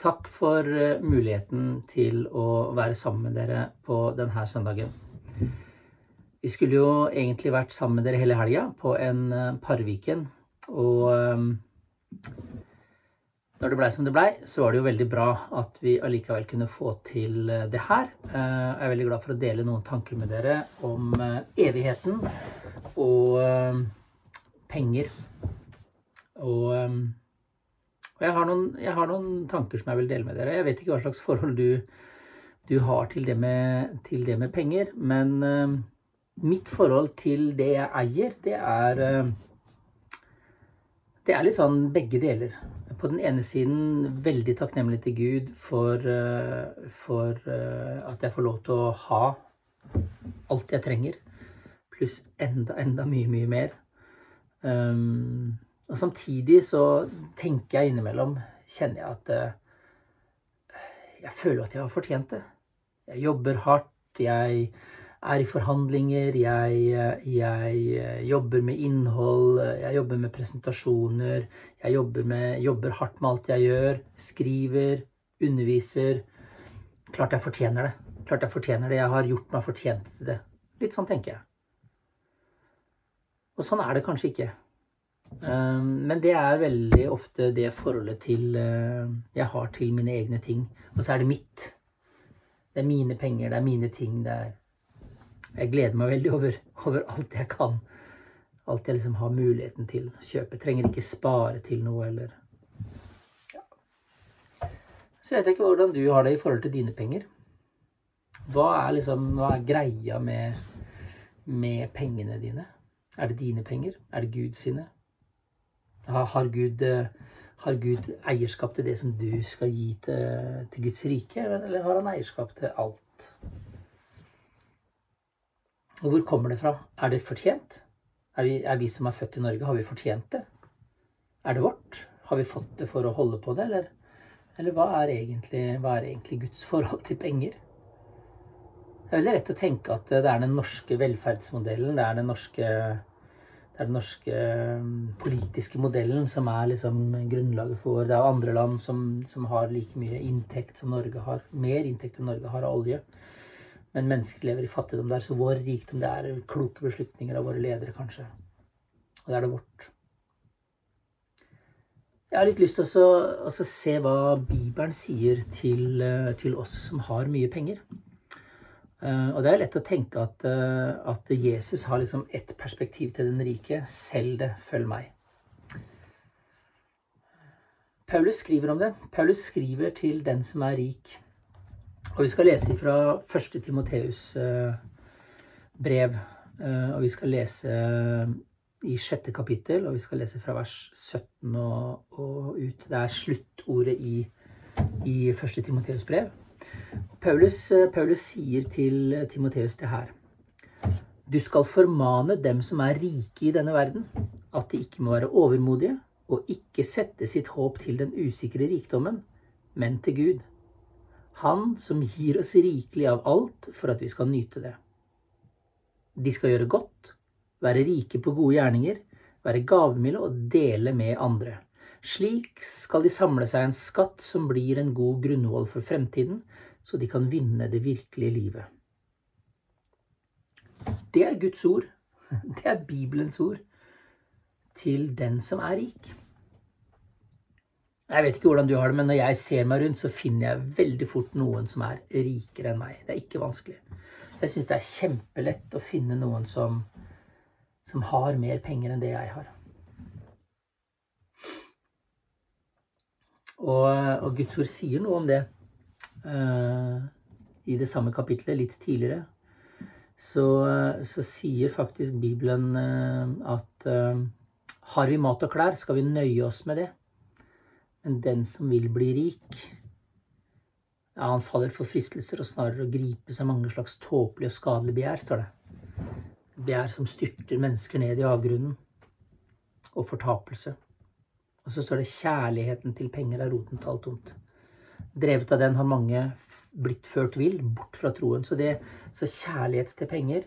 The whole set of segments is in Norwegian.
Takk for eh, muligheten til å være sammen med dere på denne søndagen. Vi skulle jo egentlig vært sammen med dere hele helga på en eh, Parviken. Og eh, når det blei som det blei, så var det jo veldig bra at vi allikevel kunne få til det her. Jeg er veldig glad for å dele noen tanker med dere om evigheten og penger. Og og jeg har, noen, jeg har, noen, tanker som jeg vil dele med dere. Jeg vet ikke hva slags forhold du, du har til det, med, til det, med, penger, men uh, mitt forhold til det jeg eier, det er uh, Det er litt sånn begge deler. På den ene siden veldig takknemlig til Gud for, uh, for at jeg får lov til å ha alt jeg trenger, pluss enda, enda mye, mye mer. Um, og samtidig så tenker jeg innimellom, kjenner jeg at uh, jeg føler at jeg har fortjent det. Jeg jobber hardt, jeg er i forhandlinger, jeg, jeg uh, jobber med innhold, jeg jobber med presentasjoner, jeg jobber, med, jobber hardt med alt jeg gjør, skriver, underviser. Klart jeg fortjener det. Klart jeg fortjener det. Jeg har gjort meg fortjent til det. Litt sånn tenker jeg. Og sånn er det kanskje ikke. Ehm, men det er veldig ofte det forholdet til eh, jeg har til mine egne ting. Og så er det mitt. Det er mine penger, det er mine ting. det er Jeg gleder meg veldig over, over alt jeg kan. Alt jeg liksom har muligheten til å kjøpe. Trenger ikke spare til noe eller ja. Så vet jeg ikke hvordan du har det i forhold til dine penger. Hva er liksom Hva er greia med, med pengene dine? Er det dine penger? Er det Gud sine? Har Gud, eh, har Gud eierskap til det som du skal gi til, til Guds rike, eller har han eierskap til alt? Og hvor kommer det fra? Er det fortjent? Er vi, er vi, som er født i Norge, har vi fortjent det? Er det vårt? Har vi fått det for å holde på det, eller, eller hva, er egentlig, hva er egentlig Guds forhold til penger? Det er veldig lett å tenke at det er den norske velferdsmodellen, det er den norske er den norske eh, politiske modellen som er liksom grunnlaget for Det er jo andre land som, som, har like mye inntekt som Norge har. Mer inntekt enn Norge har av olje. Men mennesker lever i fattigdom der, så vår rikdom det er kloke beslutninger av våre ledere, kanskje. Og det er det vårt. Jeg har litt lyst til å se hva Bibelen sier til, eh, til oss som har mye penger. Uh, og det er lett å tenke at, uh, at Jesus har liksom ett perspektiv til den rike. Selg det, følg meg. Paulus skriver om det. Paulus skriver til den som er rik. Og vi skal lese fra 1. Timoteus uh, brev. og vi skal lese i sjette kapittel, og vi skal lese fra vers 17 og, og ut. Det er sluttordet i, i 1. Timoteus brev. Paulus, eh, Paulus sier til Timoteus det her. Du skal formane dem som er rike i denne verden, at de ikke må være overmodige og ikke sette sitt håp til den usikre rikdommen, men til Gud. Han som gir oss rikelig av alt for at vi skal nyte det. De skal gjøre godt, være rike på gode gjerninger, være gavmilde og dele med andre. Slik skal de samle seg en skatt som blir en god grunnvoll for fremtiden, så de kan vinne det virkelige livet. Det er Guds ord. Det er Bibelens ord til den som er rik. Jeg vet ikke hvordan du har det, men når jeg ser meg rundt, så finner jeg veldig fort noen som er rikere enn meg. Det er ikke vanskelig. Jeg syns det er kjempelett å finne noen som, som har mer penger enn det jeg har. Og, og Guds ord sier noe om det. Eh, i det samme kapitlet, litt tidligere, så, så sier faktisk Bibelen eh, at eh, har vi mat og klær, skal vi nøye oss med det. Men den som vil bli rik, ja, han faller for fristelser og snarere å gripe seg mange slags tåpelige og skadelige begjær, står det. Begjær som styrter mennesker ned i avgrunnen. Og fortapelse. Og så står det 'kjærligheten til penger er roten til alt ondt'. Drevet av den har mange blitt ført vill, bort fra troen. Så, det, så kjærlighet til penger,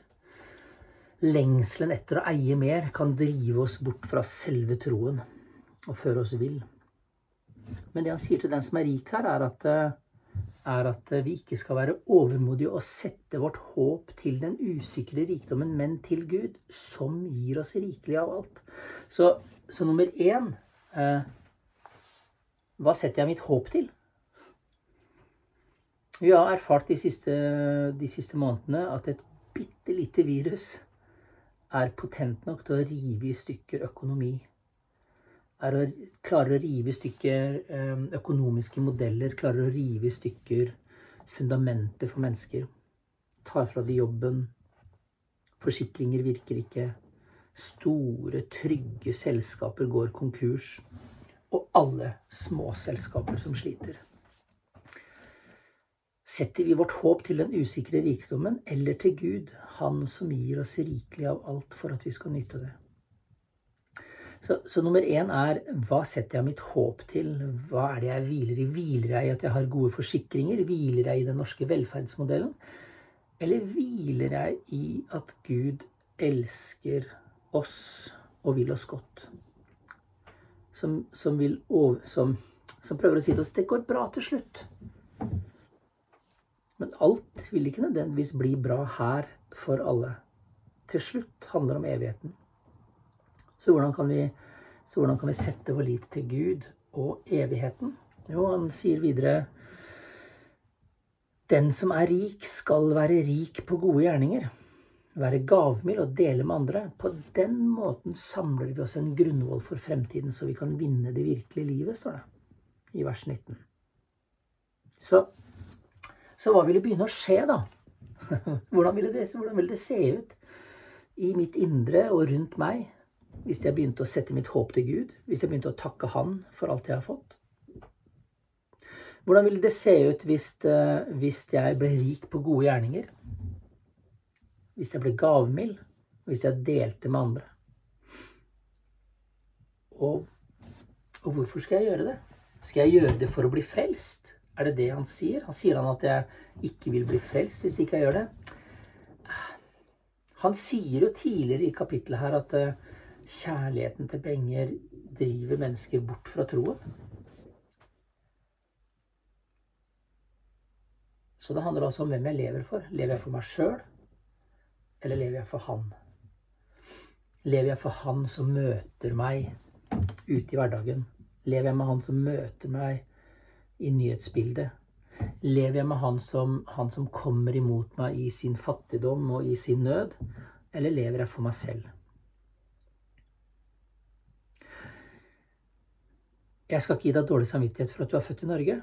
lengselen etter å eie mer, kan drive oss bort fra selve troen og føre oss vill. Men det han sier til den som er rik her, er at, er at vi ikke skal være overmodige og sette vårt håp til den usikre rikdommen, men til Gud, som gir oss rikelig av alt. Så, så nummer én eh, Hva setter jeg mitt håp til? Vi har erfart de siste, de siste månedene at et bitte lite virus er potent nok til å rive i stykker økonomi. Er å, klarer å rive i stykker eh, økonomiske modeller, klarer å rive i stykker fundamentet for mennesker. Tar fra de jobben. Forsikringer virker ikke. Store, trygge selskaper går konkurs. Og alle små selskaper som sliter. Setter vi vårt håp til den usikre rikdommen eller til Gud, Han som gir oss rikelig av alt for at vi skal nyte det? Så, så nummer én er hva setter jeg mitt håp til? Hva er det jeg hviler i? Hviler jeg i at jeg har gode forsikringer? Hviler jeg i den norske velferdsmodellen? Eller hviler jeg i at Gud elsker oss og vil oss godt? Som, som, vil, som, som prøver å si til oss det går bra til slutt. Men alt vil ikke nødvendigvis bli bra her for alle. Til slutt handler det om evigheten. Så hvordan kan vi, hvordan kan vi sette vår lit til Gud og evigheten? Jo, han sier videre Den som er rik, skal være rik på gode gjerninger. Være gavmild og dele med andre. På den måten samler vi oss en grunnvoll for fremtiden, så vi kan vinne det virkelige livet, står det i vers 19. Så så hva ville begynne å skje, da? Hvordan ville, det, hvordan ville det se ut i mitt indre og rundt meg hvis jeg begynte å sette mitt håp til Gud? Hvis jeg begynte å takke Han for alt jeg har fått? Hvordan ville det se ut hvis, eh, hvis jeg ble rik på gode gjerninger? Hvis jeg ble gavmild? Hvis jeg delte med andre? Og, og hvorfor skal jeg gjøre det? Skal jeg gjøre det for å bli frelst? Er det det han sier? Han sier han at jeg ikke vil bli frelst hvis ikke jeg gjør det? Han sier jo tidligere i kapittelet her at eh, kjærligheten til penger driver mennesker bort fra troen. Så det handler altså om hvem jeg lever for. Lever jeg for meg sjøl, eller lever jeg for Han? Lever jeg for Han som møter meg ute i hverdagen? Lever jeg med Han som møter meg i nyhetsbildet? Lever jeg med han som, han som kommer imot meg i sin fattigdom og i sin nød, eller lever jeg for meg selv? Jeg skal ikke gi deg dårlig samvittighet for at du er født i Norge,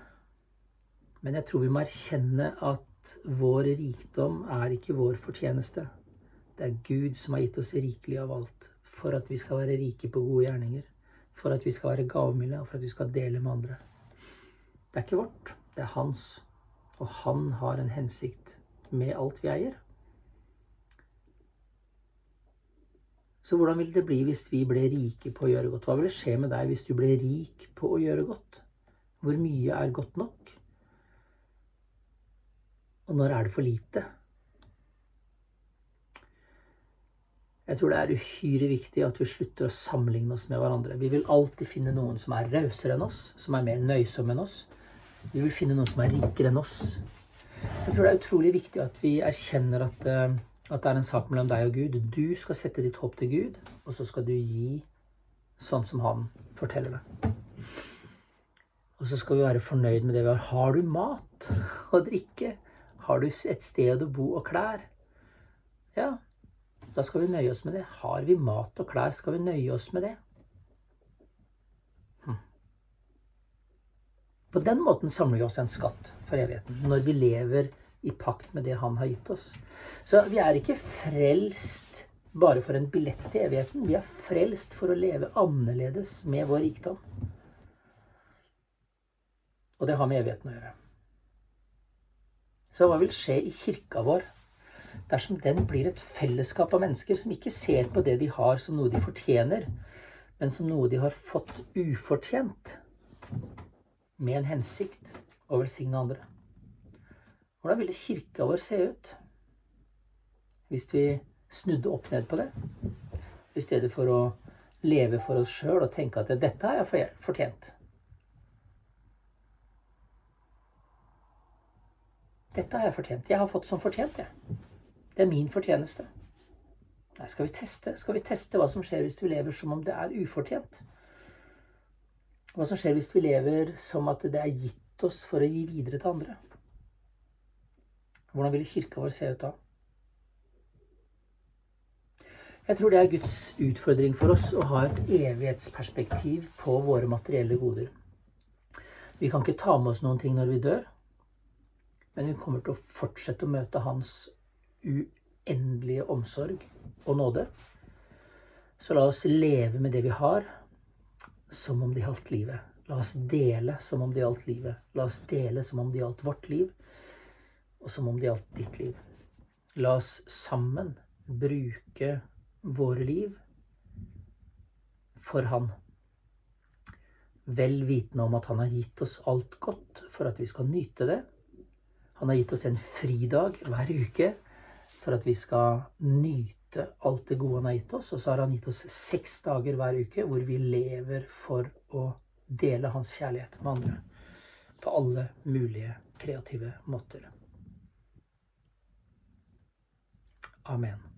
men jeg tror vi må erkjenne at vår rikdom er ikke vår fortjeneste. Det er Gud som har gitt oss rikelig av alt for at vi skal være rike på gode gjerninger, for at vi skal være gavmilde og for at vi skal dele med andre. Det er ikke vårt, det er hans. Og han har en hensikt med alt vi eier. Så hvordan ville det bli hvis vi ble rike på å gjøre godt? Hva ville skje med deg hvis du ble rik på å gjøre godt? Hvor mye er godt nok? Og når er det for lite? Jeg tror det er uhyre viktig at vi slutter å sammenligne oss med hverandre. Vi vil alltid finne noen som er rausere enn oss, som er mer nøysomme enn oss. Vi vil finne noen som er rikere enn oss. Jeg tror det er utrolig viktig at vi erkjenner at, uh, at det er en sak mellom deg og Gud. Du skal sette ditt håp til Gud, og så skal du gi sånn som han forteller deg. Og så skal vi være fornøyd med det vi har. Har du mat og drikke? Har du et sted å bo og klær? Ja, da skal vi nøye oss med det. Har vi mat og klær, skal vi nøye oss med det. På den måten samler vi oss en skatt for evigheten. Når vi lever i pakt med det Han har gitt oss. Så vi er ikke frelst bare for en billett til evigheten. Vi er frelst for å leve annerledes med vår rikdom. Og det har med evigheten å gjøre. Så hva vil skje i kirka vår dersom den blir et fellesskap av mennesker som ikke ser på det de har, som noe de fortjener, men som noe de har fått ufortjent? med en hensikt å velsigne andre. Hvordan ville kirka vår se ut hvis vi snudde opp ned på det? I stedet for å leve for oss sjøl og tenke at 'dette har jeg fortjent'. Dette har jeg fortjent. Jeg har fått som fortjent, jeg. Det er min fortjeneste. Nei, skal vi teste? Skal vi teste hva som skjer hvis du lever som om det er ufortjent? Hva som skjer hvis vi lever som at det er gitt oss for å gi videre til andre? Hvordan ville kirka vår se ut da? Jeg tror det er Guds utfordring for oss å ha et evighetsperspektiv på våre materielle goder. Vi kan ikke ta med oss noen ting når vi dør, men vi kommer til å fortsette å møte Hans uendelige omsorg og nåde. Så la oss leve med det vi har, som om det gjaldt livet. La oss dele som om det gjaldt livet. La oss dele som om det gjaldt vårt liv, og som om det gjaldt ditt liv. La oss sammen bruke våre liv for Han. Vel vitende om at Han har gitt oss alt godt for at vi skal nyte det. Han har gitt oss en fridag hver uke for at vi skal nyte alt det gode han har gitt oss. Og så har han gitt oss seks dager hver uke hvor vi lever for å dele hans kjærlighet med andre. På alle mulige kreative måter. Amen.